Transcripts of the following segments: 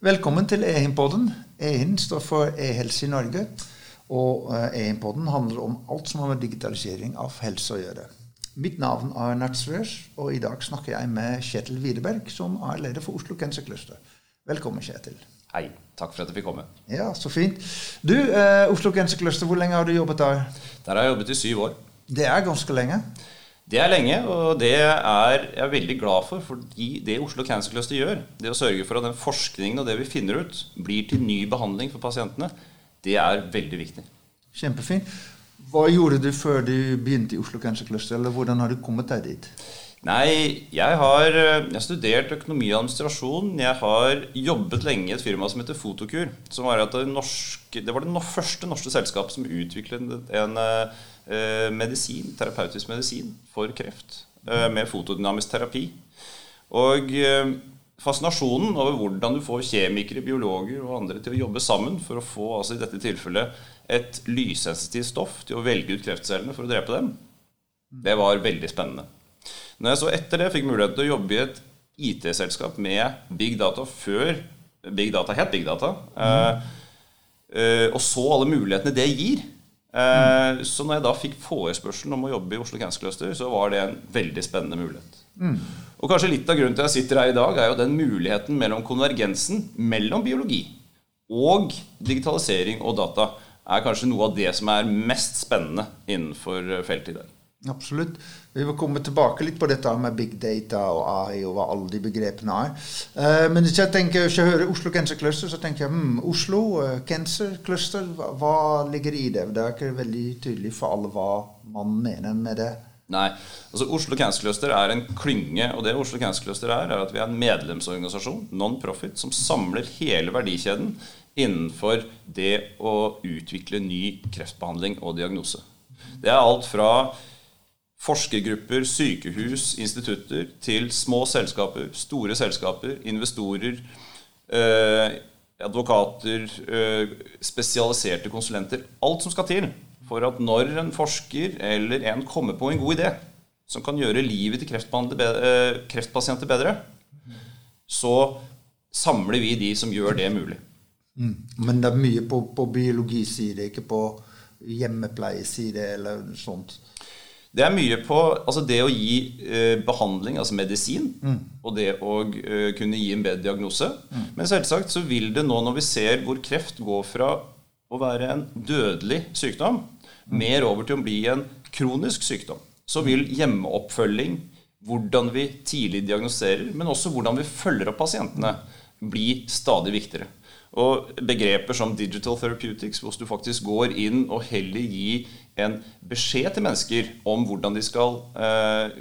Velkommen til EHIM-podden. EHIM står for e-helse i Norge. Og EHIM-podden handler om alt som har med digitalisering av helse å gjøre. Mitt navn er Natsrøs, og i dag snakker jeg med Kjetil Widerberg, som er leder for Oslo Cancer Cluster. Velkommen, Kjetil. Hei. Takk for at jeg fikk komme. Ja, Så fint. Du, eh, Oslo Cancer Cluster, hvor lenge har du jobbet der? Der har jeg jobbet i syv år. Det er ganske lenge. Det er lenge, og det er jeg veldig glad for. Fordi det Oslo Cancer Cluster gjør, det å sørge for at den forskningen og det vi finner ut, blir til ny behandling for pasientene, det er veldig viktig. Kjempefint. Hva gjorde du før du begynte i Oslo Cancer Cluster, eller hvordan har du kommet deg dit? Nei, jeg har, jeg har studert økonomi og administrasjon. Jeg har jobbet lenge i et firma som heter Fotokur. Som var det, norske, det var det første norske selskapet som utviklet en eh, medisin, terapeutisk medisin for kreft eh, med fotodynamisk terapi. Og eh, fascinasjonen over hvordan du får kjemikere, biologer og andre til å jobbe sammen for å få altså i dette tilfellet et lyssensitivt stoff til å velge ut kreftcellene for å drepe dem, det var veldig spennende. Når jeg så etter det fikk mulighet til å jobbe i et IT-selskap med big data før big data het big data, mm. og så alle mulighetene det gir uh, Så når jeg da fikk forespørselen om å jobbe i Oslo Cancer Cluster, så var det en veldig spennende mulighet. Mm. Og kanskje litt av grunnen til at jeg sitter her i dag, er jo den muligheten mellom konvergensen mellom biologi og digitalisering og data er kanskje noe av det som er mest spennende innenfor feltet i dag. Absolutt. Vi vil komme tilbake litt på dette med big data og AI og hva alle de begrepene er. Uh, men hvis jeg tenker, hvis jeg hører Oslo Cancer Cluster, så tenker jeg hmm, Oslo uh, Cancer Cluster, hva, hva, ligger i det? Det er ikke veldig tydelig for alle hva man mener med det. Nei. altså Oslo Cancer Cluster er en klynge. Og det Oslo Cancer Cluster er, er at vi er en medlemsorganisasjon, non-profit, som samler hele verdikjeden innenfor det å utvikle ny kreftbehandling og diagnose. Det er alt fra forskergrupper, sykehus, institutter til små selskaper, store selskaper, investorer, eh, advokater, eh, spesialiserte konsulenter. Alt som skal til for at når en forsker eller en kommer på en god idé som kan gjøre livet til bedre, kreftpasienter bedre, så samler vi de som gjør det mulig. Mm. Men det er mye på, på biologiside, ikke på hjemmepleieside eller sånt? Det er mye på altså det å gi eh, behandling, altså medisin, mm. og det å eh, kunne gi en bedre diagnose. Mm. Men selvsagt så vil det nå, når vi ser hvor kreft går fra å være en dødelig sykdom, mm. mer over til å bli en kronisk sykdom, så vil hjemmeoppfølging, hvordan vi tidlig diagnoserer, men også hvordan vi følger opp pasientene, bli stadig viktigere. Og begreper som digital therapeutics, hvor du faktisk går inn og heller gir en beskjed til mennesker om hvordan de skal eh,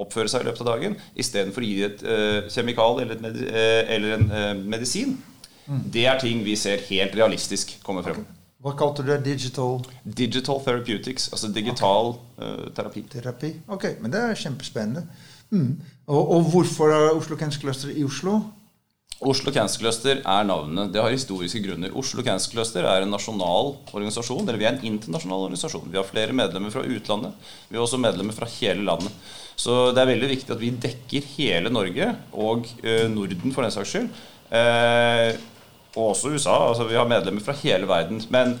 oppføre seg i løpet av dagen, istedenfor å gi et eh, kjemikal eller, et eh, eller, en eh, medisin. Mm. Det er ting vi ser helt realistisk komme frem. Okay. Hva kalte du det? Digital Digital therapeutics. Altså digital okay. uh, terapi. Terapi. Ok, men det er kjempespennende. Mm. Og, og, hvorfor er Oslo Cancer Cluster i Oslo? Oslo Cancer Cluster er navnet. Det har historiske grunner. Oslo Cancer Cluster er en nasjonal organisasjon, eller vi er en internasjonal organisasjon. Vi har flere medlemmer fra utlandet. Vi har også medlemmer fra hele landet. Så det er veldig viktig at vi dekker hele Norge, og eh, Norden for den saks skyld. Eh, og også USA. Altså vi har medlemmer fra hele verden. Men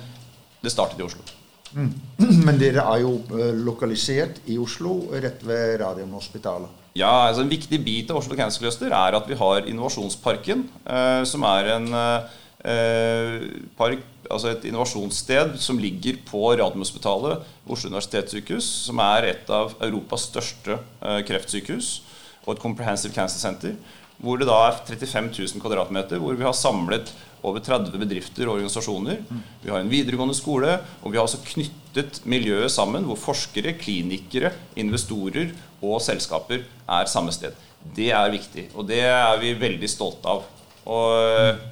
det startet i Oslo. Mm. Men dere er jo eh, lokalisert i Oslo, rett ved Radiumhospitalet. Ja, altså En viktig bit av Oslo Cancer Cluster er at vi har Innovasjonsparken, eh, som er en eh, park, altså et innovasjonssted som ligger på Radiumhospitalet, Oslo universitetssykehus, som er et av Europas største eh, kreftsykehus, og et comprehensive cancer center, hvor det da er 35 000 kvadratmeter, hvor vi har samlet over 30 bedrifter og organisasjoner. Vi har en videregående skole, og vi har også knyttet miljøet sammen, hvor forskere, klinikere, investorer og selskaper er samme sted. Det er viktig, og det er vi veldig stolte av. Og eh,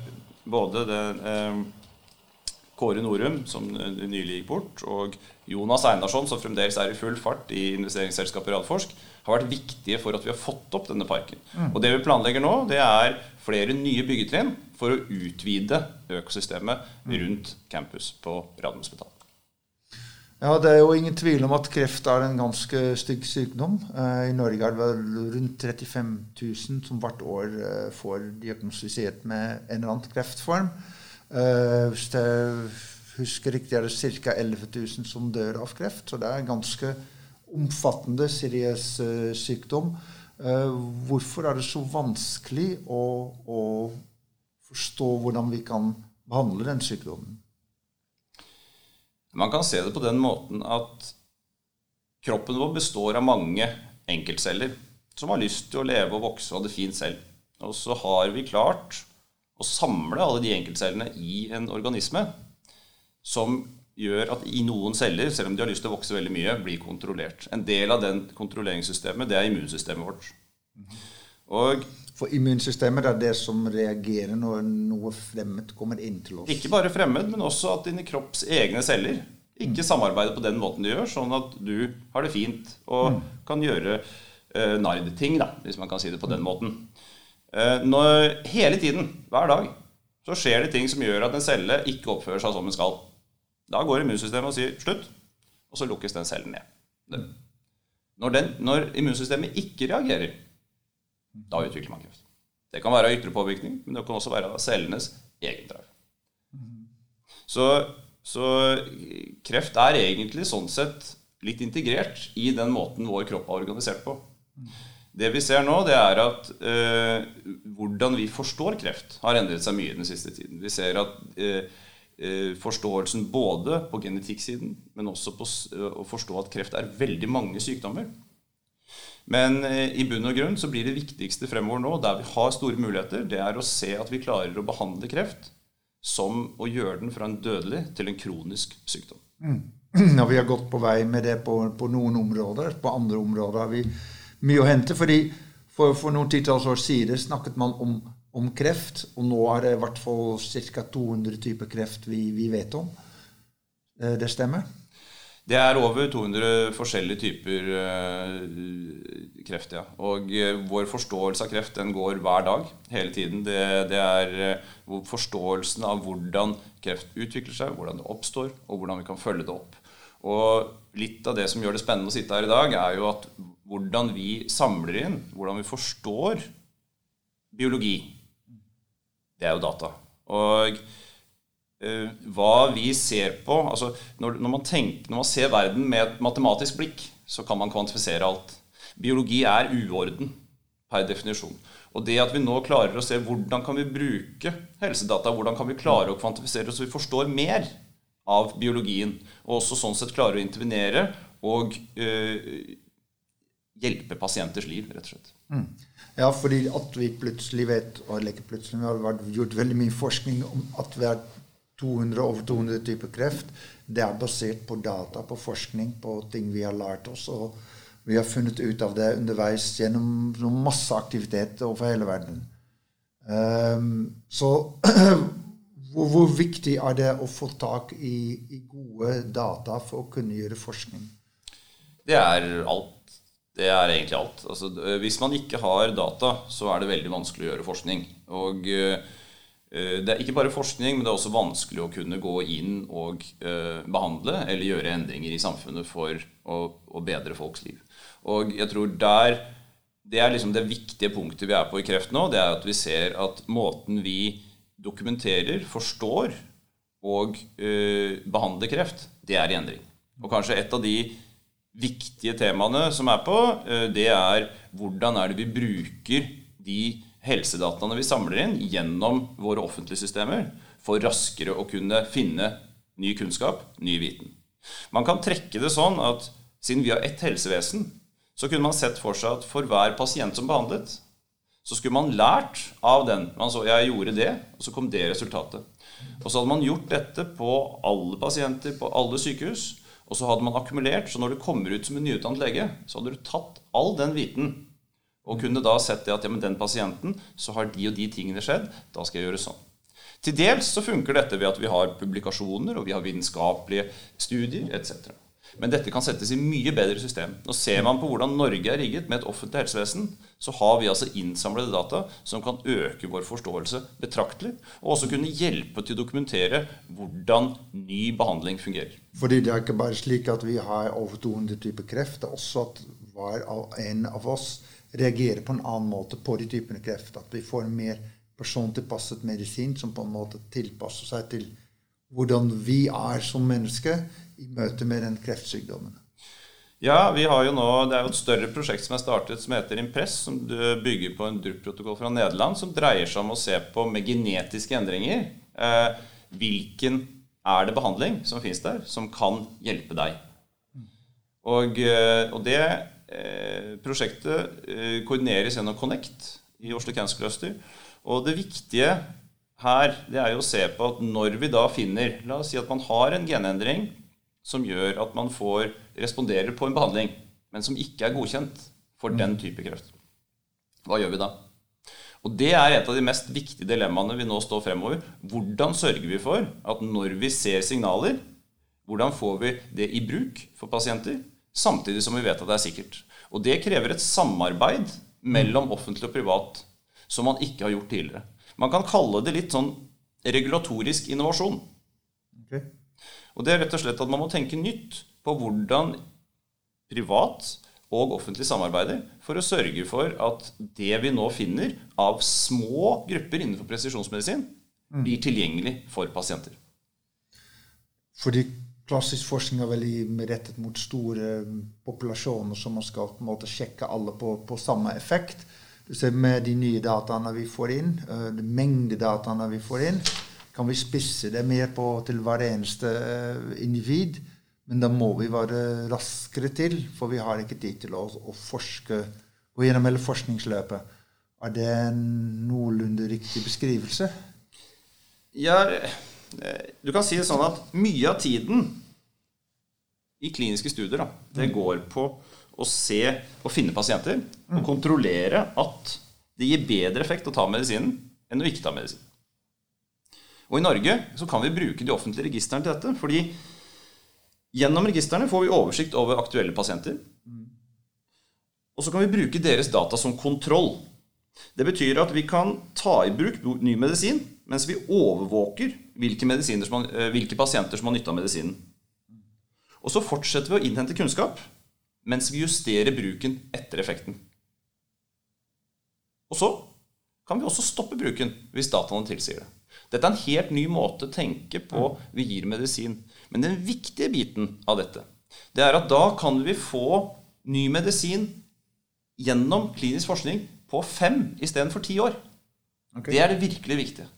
både det, eh, Kåre Norum, som nylig gikk bort, og Jonas Einarsson, som fremdeles er i full fart i investeringsselskapet Radforsk, har vært viktige for at vi har fått opp denne parken. Mm. Og det vi planlegger nå, det er flere nye byggetrinn for å utvide økosystemet mm. rundt campus på Radiumhospitalet. Ja, Det er jo ingen tvil om at kreft er en ganske stygg sykdom. I Norge er det vel rundt 35 000 som hvert år får diagnostisert med en eller annen kreftform. Hvis jeg husker riktig, er det ca. 11 000 som dør av kreft. Så det er en ganske omfattende, seriøs sykdom. Hvorfor er det så vanskelig å, å forstå hvordan vi kan behandle den sykdommen. Man kan se det på den måten at kroppen vår består av mange enkeltceller som har lyst til å leve og vokse og ha det fint selv. Og så har vi klart å samle alle de enkeltcellene i en organisme som gjør at i noen celler, selv om de har lyst til å vokse veldig mye, blir kontrollert. En del av den kontrolleringssystemet, det er immunsystemet vårt. Og for immunsystemet er det som reagerer når noe fremmed kommer inn til oss. Ikke bare fremmed, men også at dine kropps egne celler ikke samarbeider på den måten de gjør, sånn at du har det fint og mm. kan gjøre uh, nardting, da, hvis man kan si det på den måten. Uh, når, hele tiden, hver dag, så skjer det ting som gjør at en celle ikke oppfører seg som den skal. Da går immunsystemet og sier 'slutt', og så lukkes den cellen ned. Når, den, når immunsystemet ikke reagerer, da utvikler man kreft. Det kan være ytre påvirkning, men det kan også være cellenes egen drive. Så, så, kreft er egentlig sånn sett litt integrert i den måten vår kropp er organisert på. Det vi ser nå, det er at eh, hvordan vi forstår kreft, har endret seg mye den siste tiden. Vi ser at eh, eh forståelsen både på genetikksiden, men også på å forstå at kreft er veldig mange sykdommer. Men eh, i bunn og grunn så blir det viktigste fremover nå, der vi har store muligheter, det er å se at vi klarer å behandle kreft som å gjøre den fra en dødelig til en kronisk sykdom. Mm. Og vi har gått på vei med det på, på, noen områder. På andre områder har vi mye å hente. fordi For, for noen titalls år siden snakket man om, om, kreft, og nå er det i hvert fall ca. 200 typer kreft vi, vi vet om. Eh, det stemmer? Det er over 200 forskjellige typer uh, kreft, ja. Og uh, vår forståelse av kreft den går hver dag, hele tiden. Det, det er forståelsen av hvordan kreft utvikler seg, hvordan det oppstår, og hvordan vi kan følge det opp. Og litt av det som gjør det spennende å sitte her i dag, er jo at hvordan vi samler inn, hvordan vi forstår biologi, det er jo data. Og uh, hva vi ser på altså når, når, man tenker, når man ser verden med et matematisk blikk, så kan man kvantifisere alt. Biologi er uorden per definisjon. Og det at vi nå klarer å se hvordan kan vi bruke helsedata, hvordan kan vi klare å kvantifisere så vi forstår mer av biologien, og også sånn sett klare å intervenere og uh, hjelpe pasienters liv, rett og slett. Mm. Ja, fordi at vi plutselig vet, eller ikke plutselig, vi har gjort veldig mye forskning om at vi har 200, over 200 typer kreft. Det er basert på data, på forskning, på ting vi har lært oss. Og vi har funnet ut av det underveis gjennom masse aktivitet over hele verden. Um, så hvor, hvor, viktig er det å få tak i, i, gode data for å kunne gjøre forskning? Det er alt. Det er egentlig alt. Altså, hvis man ikke har data, så er det veldig vanskelig å gjøre forskning. Og uh, Eh, det er ikke bare forskning, men det er også vanskelig å kunne gå inn og eh, behandle eller gjøre endringer i samfunnet for å, å bedre folks liv. Og jeg tror der Det er liksom det viktige punktet vi er på i kreft nå. Det er at vi ser at måten vi dokumenterer, forstår og eh, behandler kreft, det er i endring. Og kanskje et av de viktige temaene som er på, uh, det er hvordan er det vi bruker de helsedataene vi samler inn gjennom våre offentlige systemer, for raskere å kunne finne ny kunnskap, ny viten. Man kan trekke det sånn at siden vi har ett helsevesen, så kunne man sett for seg at for hver pasient som behandlet, så skulle man lært av den. Man så jeg gjorde det, og så kom det resultatet. Og så hadde man gjort dette på alle pasienter på alle sykehus. Og så hadde man akkumulert, så når du kommer ut som en nyutdannet lege, så hadde du tatt all den viten og kunne da sett det at ja, men den pasienten så har de og de tingene skjedd. Da skal jeg gjøre sånn. Til dels så funker dette ved at vi har publikasjoner og vi har vitenskapelige studier etc. Men dette kan settes i mye bedre system. Nå ser man på hvordan Norge er rigget med et offentlig helsevesen. Så har vi altså innsamlede data som kan øke vår forståelse betraktelig. Og også kunne hjelpe til å dokumentere hvordan ny behandling fungerer. Fordi det er ikke bare slik at vi har over 200 typer kreft. Det er også at hver en av oss reagerer på en annen måte på de typene kreft. At vi får mer persontilpasset medisin som på en måte tilpasser seg til hvordan vi er som mennesker i møte med den kreftsykdommen? Ja, vi har jo nå, Det er jo et større prosjekt som er startet som heter Impress, som bygger på en DRUP-protokoll fra Nederland, som dreier seg om å se på med genetiske endringer eh, hvilken er det behandling som finnes der, som kan hjelpe deg. Og, eh, og det eh, prosjektet eh, koordineres gjennom Connect i Oslo Cancer Cluster. Og det viktige her det er jo å se på at når vi da finner La oss si at man har en genendring som gjør at man får responderer på en behandling, men som ikke er godkjent for den type kreft. Hva gjør vi da? Og Det er et av de mest viktige dilemmaene vi nå står fremover. Hvordan sørger vi for at når vi ser signaler, hvordan får vi det i bruk for pasienter, samtidig som vi vet at det er sikkert? Og Det krever et samarbeid mellom offentlig og privat som man ikke har gjort tidligere. Man kan kalle det litt sånn regulatorisk innovasjon. Okay. Og det er rett og slett at man må tenke nytt på hvordan privat og offentlig samarbeider for å sørge for at det vi nå finner av små grupper innenfor presisjonsmedisin, mm. blir tilgjengelig for pasienter. Fordi klassisk forskning er veldig rettet mot store populasjoner som man skal på en måte sjekke alle på, på samme effekt. Du ser Med de nye dataene vi får inn, de mengdedataene vi får inn, kan vi spisse det mer på til hver eneste eh, individ. Men da må vi være raskere til, for vi har ikke tid til å, å forske, gå gjennom hele forskningsløpet. Er det en noenlunde riktig beskrivelse? Ja, eh, du kan si det sånn at mye av tiden i kliniske studier da, det mm. går på å se og finne pasienter og kontrollere at det gir bedre effekt å ta medisinen enn å ikke ta medisin. Og i Norge så kan vi bruke de offentlige registrene til dette. fordi gjennom registrene får vi oversikt over aktuelle pasienter. Og så kan vi bruke deres data som kontroll. Det betyr at vi kan ta i bruk ny medisin mens vi overvåker hvilke, eh, hvilke pasienter som har nytte av medisinen. Og så fortsetter vi å innhente kunnskap mens vi justerer bruken etter effekten. Og så kan vi også stoppe bruken hvis dataene tilsier det. Dette er en helt ny måte å tenke på vi gir medisin. Men den viktige biten av dette, det er at da kan vi få ny medisin gjennom klinisk forskning på fem istedenfor ti år. Okay. Det er det virkelig viktige.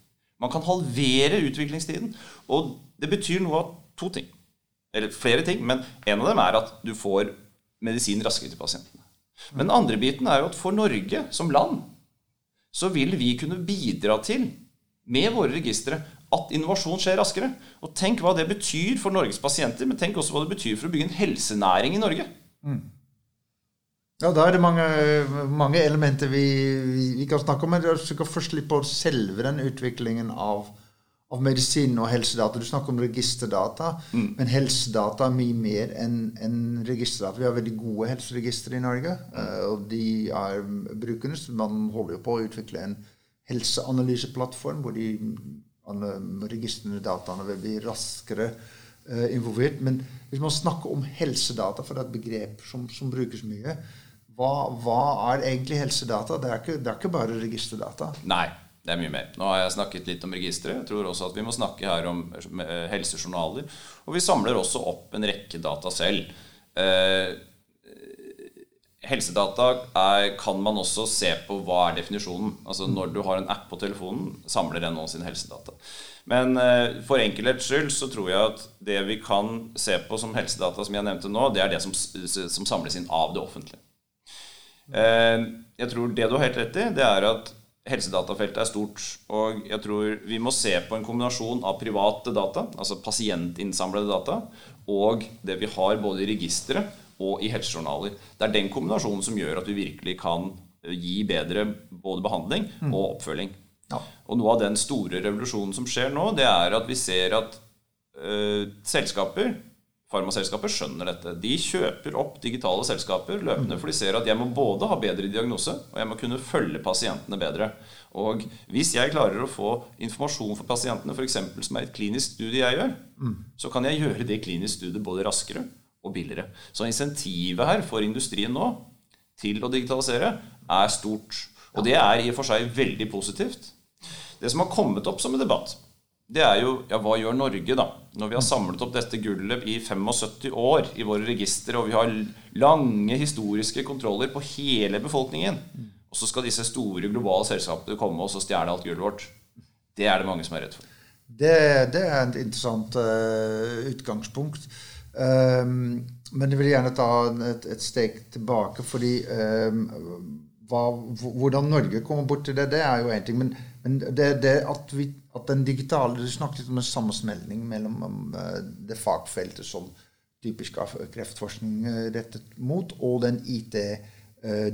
Man kan halvere utviklingstiden. Og det betyr noe av to ting. Eller flere ting, men en av dem er at du får medisin raskere til pasientene. Men den andre biten er jo at for Norge som land så vil vi kunne bidra til med våre registre at innovasjon skjer raskere. Og tenk hva det betyr for Norges pasienter, men tenk også hva det betyr for å bygge en helsenæring i Norge. Mm. Ja, Da er det mange, mange elementer vi, vi, vi, kan snakke om. Men jeg skal først litt på selve den utviklingen av, av medisin og helsedata. Du snakker om registerdata, mm. men helsedata er mye mer enn en registerdata. Vi har veldig gode helseregistre i Norge, mm. og de er brukende. Så Man holder jo på å utvikle en helseanalyseplattform hvor de registrene dataene vil bli raskere uh, involvert. Men hvis man snakker om helsedata, for det er et begrep som, som brukes mye, hva, hva, er egentlig helsedata? Det er, ikke, det er ikke bare registerdata. Nei, det er mye mer. Nå har jeg snakket litt om registeret. Jeg tror også at vi må snakke her om eh, helsejournaler. Og vi samler også opp en rekke data selv. Eh, Helsedata er, kan man også se på hva er definisjonen. Altså Når du har en app på telefonen, samler den nå sine helsedata. Men eh, for enkelhets skyld så tror jeg at det vi kan se på som helsedata, som jeg nevnte nå, det er det som, som samles inn av det offentlige. Eh, jeg tror det du har helt rett i, det er at helsedatafeltet er stort. Og jeg tror vi må se på en kombinasjon av private data, altså pasientinnsamlede data, og det vi har både i registeret og i helsejournaler. Det er den kombinasjonen som gjør at vi virkelig kan eh, gi bedre både behandling mm. og oppfølging. Ja. Og noe av den store revolusjonen som skjer nå, det er at vi ser at uh, selskaper farmaselskaper skjønner dette. De kjøper opp digitale selskaper løpende, for de ser at jeg må både ha bedre diagnose, og jeg må kunne følge pasientene bedre. Og hvis jeg klarer å få informasjon for pasientene, f.eks. som er et klinisk studie jeg gjør, så kan jeg gjøre det klinisk studiet både raskere og billigere. Så insentivet her for industrien nå til å digitalisere er stort. Og det er i og for seg veldig positivt. Det som har kommet opp som en debatt, det er jo ja, hva gjør Norge, da? Når vi har samlet opp dette gullet i 75 år i våre registre, og vi har lange historiske kontroller på hele befolkningen, og så skal disse store globale selskapene komme oss og stjele alt gullet vårt. Det er det mange som er redd for. Det, det er et interessant uh, utgangspunkt. Um, men jeg vil gjerne ta et, et steg tilbake, fordi um, hva, hvordan Norge kommer bort til det, det er jo én ting. Men, men det, det at, vi, at, den digitale Du snakket om en sammensmelding mellom um, det fagfeltet som typisk av kreftforskning uh, rettet mot, og den IT-forskningen Eh,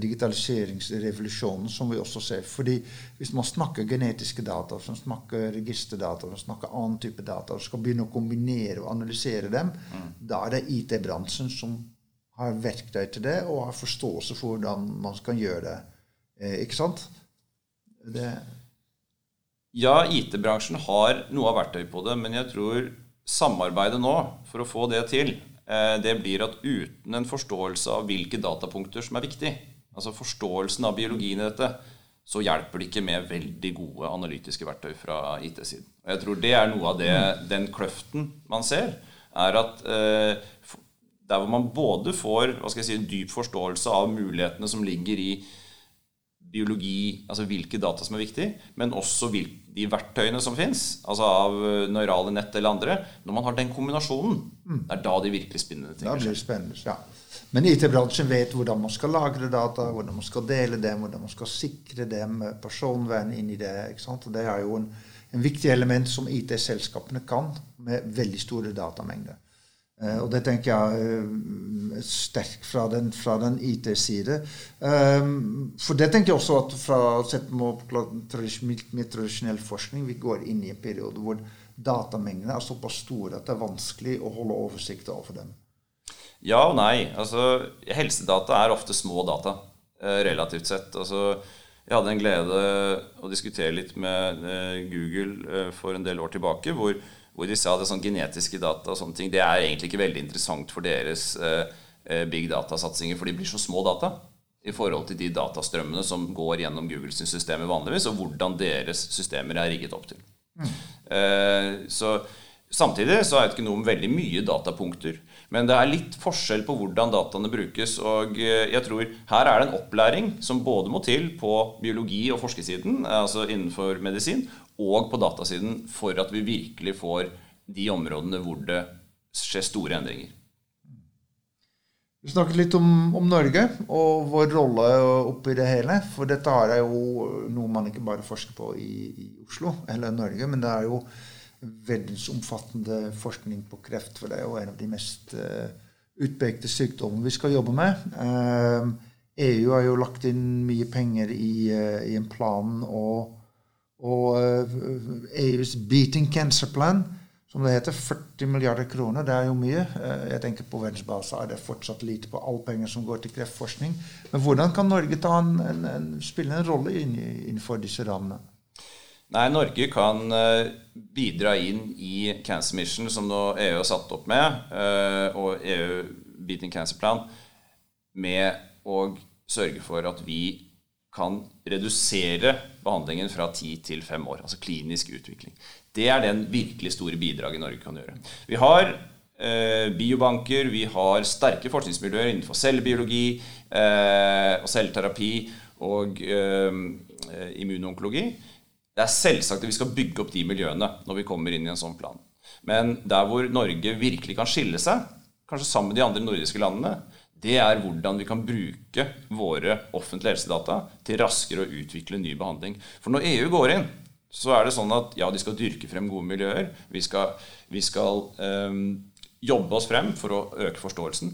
som vi også ser. Fordi hvis man snakker genetiske data, man snakker registerdata, man snakker annen type data, og skal begynne å kombinere og analysere dem, mm. da er det IT-bransjen som har verktøy til det, og har forståelse for hvordan man skal gjøre det. Eh, ikke sant? Det ja, IT-bransjen har noe av verktøy på det, men jeg tror samarbeidet nå for å få det til Eh, det blir at uten en forståelse av hvilke datapunkter som er viktig, altså forståelsen av biologien i dette, så hjelper det ikke med veldig gode analytiske verktøy fra IT-siden. Og jeg tror det er noe av det, den kløften man ser, er at eh, der hvor man både får hva skal jeg si, en dyp forståelse av mulighetene som ligger i biologi, altså hvilke data som er viktig, men også de verktøyene som fins, altså av nøyrale neurale nett eller andre. Når man har den kombinasjonen, mm. det er da de virkelig spennende ting skjer. Spennende, ja. Men IT-bransjen vet hvordan man skal lagre data, hvordan man skal dele dem, hvordan man skal sikre dem, personvern inn i det. ikke sant? Og det er jo en, en viktig element som IT-selskapene kan, med veldig store datamengder. Uh, og det tenker jeg uh, sterkt fra den, den IT-side. Um, for det tenker jeg også at fra sett med tradisjonell forskning vi går inn i en periode hvor datamengdene er såpass store at det er vanskelig å holde oversikt over dem. Ja og nei. Altså, helsedata er ofte små data, relativt sett. Altså, jeg hadde en glede å diskutere litt med Google for en del år tilbake. hvor hvor de sa at sånn genetiske data og sånne ting, det er egentlig ikke veldig interessant for deres eh, eh, big data-satsinger, for de blir så små data i forhold til de datastrømmene som går gjennom Googles systemer vanligvis, og hvordan deres systemer er rigget opp til. Mm. Eh, så Samtidig så er det ikke noe om veldig mye datapunkter. Men det er litt forskjell på hvordan dataene brukes. Og eh, jeg tror her er det en opplæring som både må til på biologi- og forskersiden, altså innenfor medisin, og på datasiden for at vi virkelig får de områdene hvor det skjer store endringer. Vi snakket litt om, om, Norge og vår rolle oppi det hele. For dette er jo noe man ikke bare forsker på i, i Oslo eller Norge, men det er jo verdensomfattende forskning på kreft. For det er jo en av de mest uh, utpekte sykdommene vi skal jobbe med. Uh, eh, EU har jo lagt inn mye penger i, uh, i en plan og og EUs eh, e Beating Cancer Plan, som det heter, 40 milliarder kroner, det er jo mye. Eh, jeg tenker På verdensbasis er det fortsatt lite på all penger som går til kreftforskning. Men hvordan kan Norge en, en, en, spille en rolle innenfor disse rammene? Nei, Norge kan uh, bidra inn i Cancer Mission, som nå EU har satt opp med, og EU Beating Cancer Plan, med å sørge for at vi kan redusere behandlingen fra ti til fem år. Altså klinisk utvikling. Det er den virkelig store bidraget Norge kan gjøre. Vi har eh, biobanker, vi har sterke forskningsmiljøer innenfor cellebiologi eh, og celleterapi og eh, immunonkologi. Det er selvsagt at vi skal bygge opp de miljøene når vi kommer inn i en sånn plan. Men der hvor Norge virkelig kan skille seg, kanskje sammen med de andre nordiske landene, det er hvordan vi kan bruke våre offentlige helsedata til raskere å utvikle ny behandling. For når EU går inn, så er det sånn at ja, de skal dyrke frem gode miljøer. Vi skal, vi skal um, jobbe oss frem for å øke forståelsen.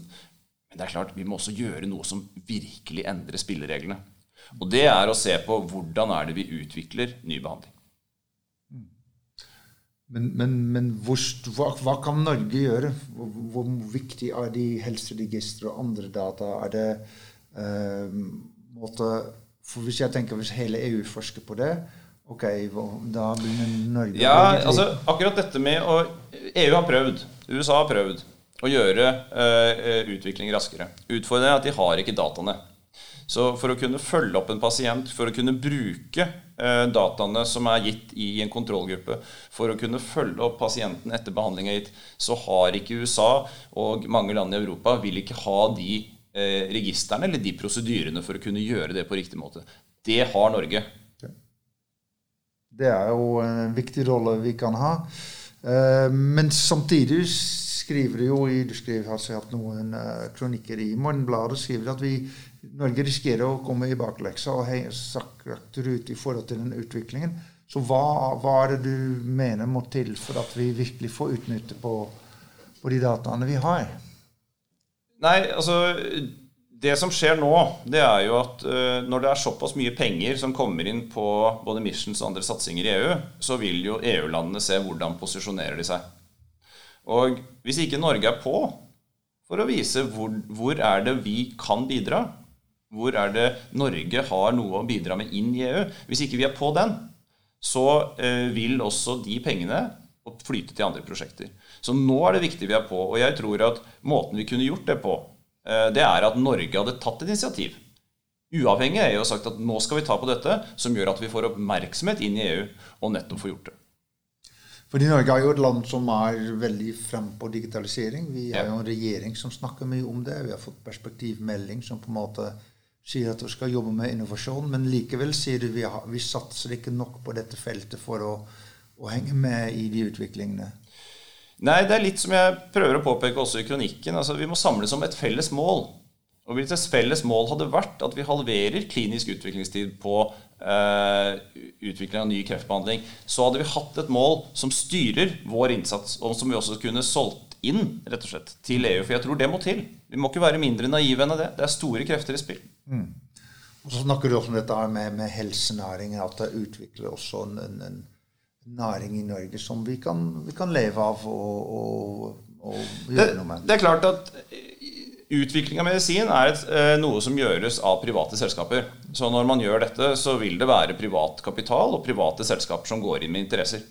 Men det er klart, vi må også gjøre noe som virkelig endrer spillereglene. Og det er å se på hvordan er det vi utvikler ny behandling. Men, men, men hvor, hva, hva, kan Norge gjøre? Hvor, hvor viktig er de helseregistre og andre data? Er det uh, måte, for Hvis jeg tenker hvis hele EU forsker på det, ok, da begynner Norge Ja, altså akkurat dette med å EU har prøvd. USA har prøvd å gjøre uh, utvikling raskere. Utfordringen er at de har ikke dataene. Så for å kunne følge opp en pasient, for å kunne bruke eh, dataene som er gitt i en kontrollgruppe, for å kunne følge opp pasienten etter behandling er gitt, så har ikke USA og mange land i Europa vil ikke ha de eh, registrene eller de prosedyrene for å kunne gjøre det på riktig måte. Det har Norge. Det er jo en viktig rolle vi kan ha. Eh, men samtidig skriver du jo i du skriver, har hatt noen kronikker i Morgenbladet skriver at vi Norge risikerer å komme i bakleksa og sakker ut i forhold til den utviklingen. Så hva, hva, er det du mener må til for at vi virkelig får utnytte på, på de dataene vi har? Nei, altså Det som skjer nå, det er jo at uh, når det er såpass mye penger som kommer inn på både Missions og andre satsinger i EU, så vil jo EU-landene se hvordan posisjonerer de seg. Og hvis ikke Norge er på for å vise hvor, hvor er det vi kan bidra, hvor er det Norge har noe å bidra med inn i EU? Hvis ikke vi er på den, så eh, vil også de pengene flyte til andre prosjekter. Så nå er det viktig vi er på. Og jeg tror at måten vi kunne gjort det på, eh, det er at Norge hadde tatt et initiativ. Uavhengig av EU har sagt at nå skal vi ta på dette, som gjør at vi får oppmerksomhet inn i EU og nettopp får gjort det. Fordi Norge er jo et land som er veldig frem på digitalisering. Vi har jo en regjering som snakker mye om det. Vi har fått perspektivmelding som på en måte sier at vi skal jobbe med innovasjon, men likevel sier du vi, har, vi satser ikke nok på dette feltet for å, å, henge med i de utviklingene. Nei, det er litt som jeg prøver å påpeke også i kronikken. altså Vi må samles om et felles mål. Og Hvis et felles mål hadde vært at vi halverer klinisk utviklingstid på eh, utvikling av ny kreftbehandling, så hadde vi hatt et mål som styrer vår innsats, og som vi også kunne solgt inn rett og slett, til EU. For jeg tror det må til. Vi må ikke være mindre naive enn det. Det er store krefter i spill. Mm. Og Så snakker du også om dette med, med helsenæringen, at det utvikler også en, en, en, næring i Norge som vi kan, vi kan leve av og, og, og gjøre noe med. Det er klart at Utvikling av medisin er et, eh, noe som gjøres av private selskaper. Så når man gjør dette, så vil det være privat kapital og private selskaper som går inn med interesser.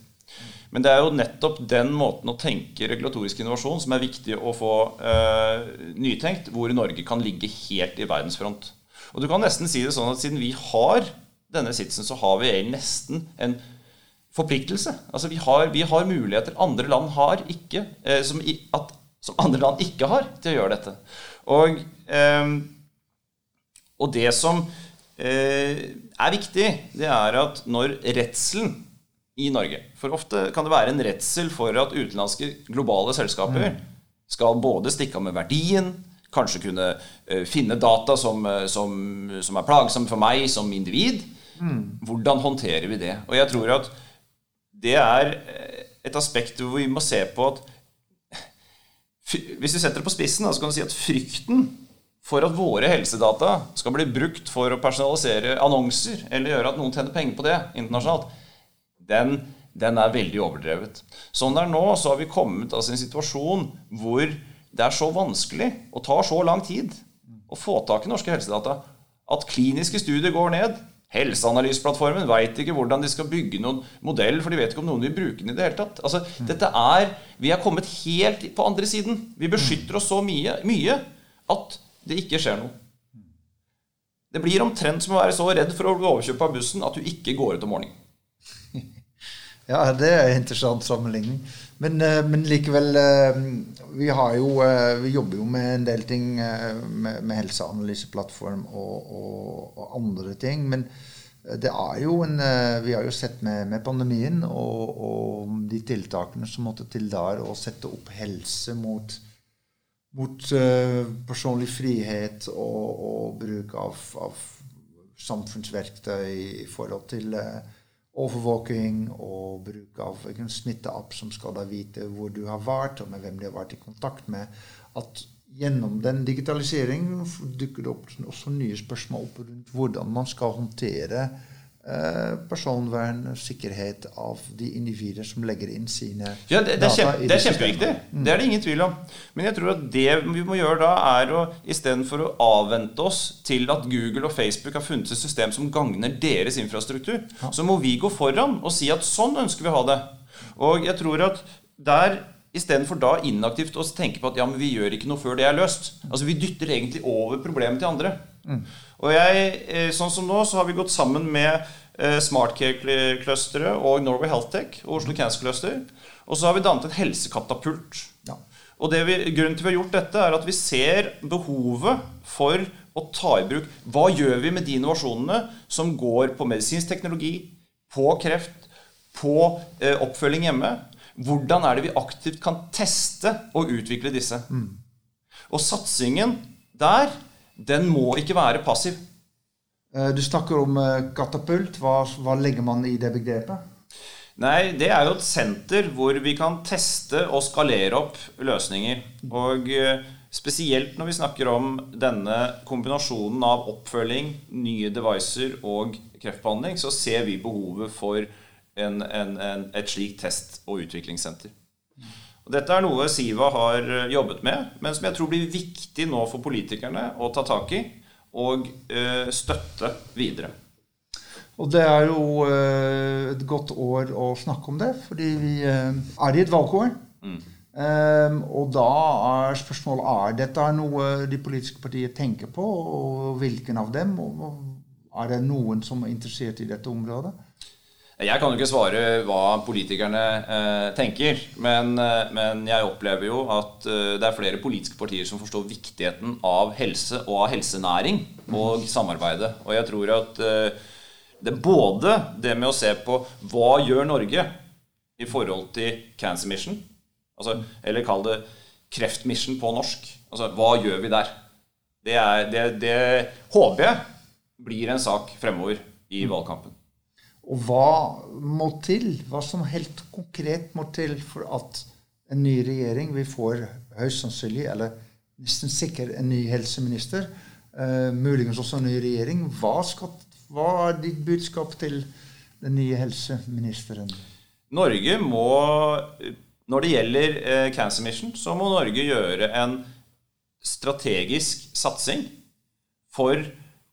Men det er jo nettopp den måten å tenke regulatorisk innovasjon som er viktig å få eh, nytenkt, hvor Norge kan ligge helt i verdensfront. Og du kan nesten si det sånn at siden vi har denne sitsen, så har vi nesten en forpliktelse. Altså vi har, vi har muligheter andre land har ikke, eh, som, at, som, andre land ikke har til å gjøre dette. Og, eh, og det som eh, er viktig, det er at når redselen i Norge. For ofte kan det være en redsel for at utenlandske globale selskaper mm. skal både stikke av med verdien, kanskje kunne uh, finne data som, uh, som, som, er plagsomme for meg som individ. Mm. Hvordan håndterer vi det? Og jeg tror at det er eh, et aspekt hvor vi må se på at Hvis du setter det på spissen, så kan du si at frykten for at våre helsedata skal bli brukt for å personalisere annonser eller gjøre at noen tjener penger på det internasjonalt, den, den, er veldig overdrevet. Sånn det er nå, så har vi kommet altså, i en situasjon hvor det er så vanskelig og tar så lang tid å få tak i norske helsedata at kliniske studier går ned. Helseanalyseplattformen veit ikke hvordan de skal bygge noen modell, for de vet ikke om noen vil bruke den i det hele tatt. Altså, mm. dette er, Vi er kommet helt på andre siden. Vi beskytter oss så mye, mye at det ikke skjer noe. Det blir omtrent som å være så redd for å bli overkjøpt av bussen at du ikke går ut om morgenen. Ja, det er en interessant sammenligning. Men, eh, men, likevel eh, vi, jo, eh, vi, jobber jo med en del ting med, med helseanalyseplattform og, og, og, andre ting. Men det er jo en Vi har jo sett med, med pandemien og, og, de tiltakene som måtte til der, å sette opp helse mot, mot personlig frihet og, bruk av, av samfunnsverktøy i forhold til overvåking og bruk av en smitteapp som skal da vite hvor du har vært, og med hvem de har vært i kontakt med. At gjennom den digitaliseringen dukker det opp også nye spørsmål rundt hvordan man skal håndtere personvern og sikkerhet av de individer som legger inn sine Ja, det, det, er, data kjempe, det er kjempeviktig. kjempeviktig. Det er det ingen tvil om. Men jeg tror at det vi må gjøre da, er å istedenfor å avvente oss til at Google og Facebook har funnet et system som gagner deres infrastruktur, så må vi gå foran og si at sånn ønsker vi å ha det. Og jeg tror at der Istedenfor da inaktivt å tenke på at ja, men vi gjør ikke noe før det er løst. Altså Vi dytter egentlig over problemet til andre. Og jeg, eh, sånn som nå, så har vi gått sammen med eh, Smartcare-clusteret og Norway Healthtech og Oslo Cancer Cluster. Og så har vi dannet en helsekatapult. Ja. Og det vi, grunnen til vi har gjort dette, er at vi ser behovet for å ta i bruk Hva gjør vi med de innovasjonene som går på medisinsk teknologi, på kreft, på eh, oppfølging hjemme? Hvordan er det vi aktivt kan teste og utvikle disse? Og satsingen der, den må ikke være passiv. Eh, Du snakker om eh, katapult. Hva, hva legger man i det begrepet? Nei, det er jo et senter hvor vi kan teste og skalere opp løsninger. Og eh, spesielt når vi snakker om denne kombinasjonen av oppfølging, nye devices og kreftbehandling, så ser vi behovet for en, en, en, et slikt test- og utviklingssenter. Og dette er noe Siva har eh, jobbet med, men som jeg tror blir viktig nå for politikerne å ta tak i og eh, støtte videre. Og det er jo eh, et godt år å snakke om det, fordi vi er i et valgår. Eh, og da er spørsmålet er dette noe de politiske partier tenker på, og hvilken av dem? Og er det noen som er interessert i dette området? Jeg kan jo ikke svare hva politikerne eh, tenker, men, eh, men jeg opplever jo at eh, det er flere politiske partier som forstår viktigheten av helse og av helsenæring og samarbeidet. Og jeg tror at eh, det både det med å se på hva gjør Norge i forhold til Cancer Mission, altså, eller kall det Kreftmission på norsk. Altså, hva gjør vi der? Det, er, det, det håper jeg blir en sak fremover i valgkampen. Og hva må til? Hva som helt konkret må til for at en ny regjering Vi får høyst sannsynlig, eller nesten sikkert, en ny helseminister. Uh, muligens også en ny regjering. Hva, skal, hva er ditt budskap til den nye helseministeren? Norge må Når det gjelder uh, Cancer Mission, så må Norge gjøre en strategisk satsing for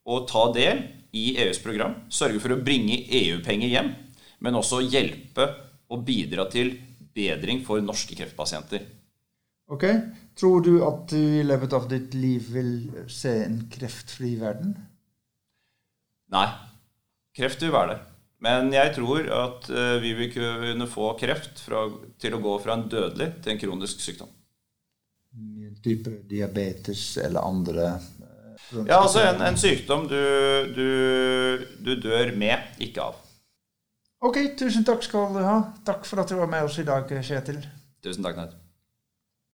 å ta del i EUs program. Sørge for å bringe EU-penger hjem, men også hjelpe og bidra til bedring for norske kreftpasienter. Ok, Tror du at du i løpet av ditt liv vil se en kreftfri verden? Nei. Kreft vil være der. Men jeg tror at eh, vi vil kunne få kreft fra, til å gå fra en dødelig til en kronisk sykdom. Type diabetes eller andre Ja, altså en, en sykdom du, du, du dør med, ikke av. Ok, tusen takk skal du ha. Takk for at du var med oss i dag, Kjetil. Tusen takk, Ned.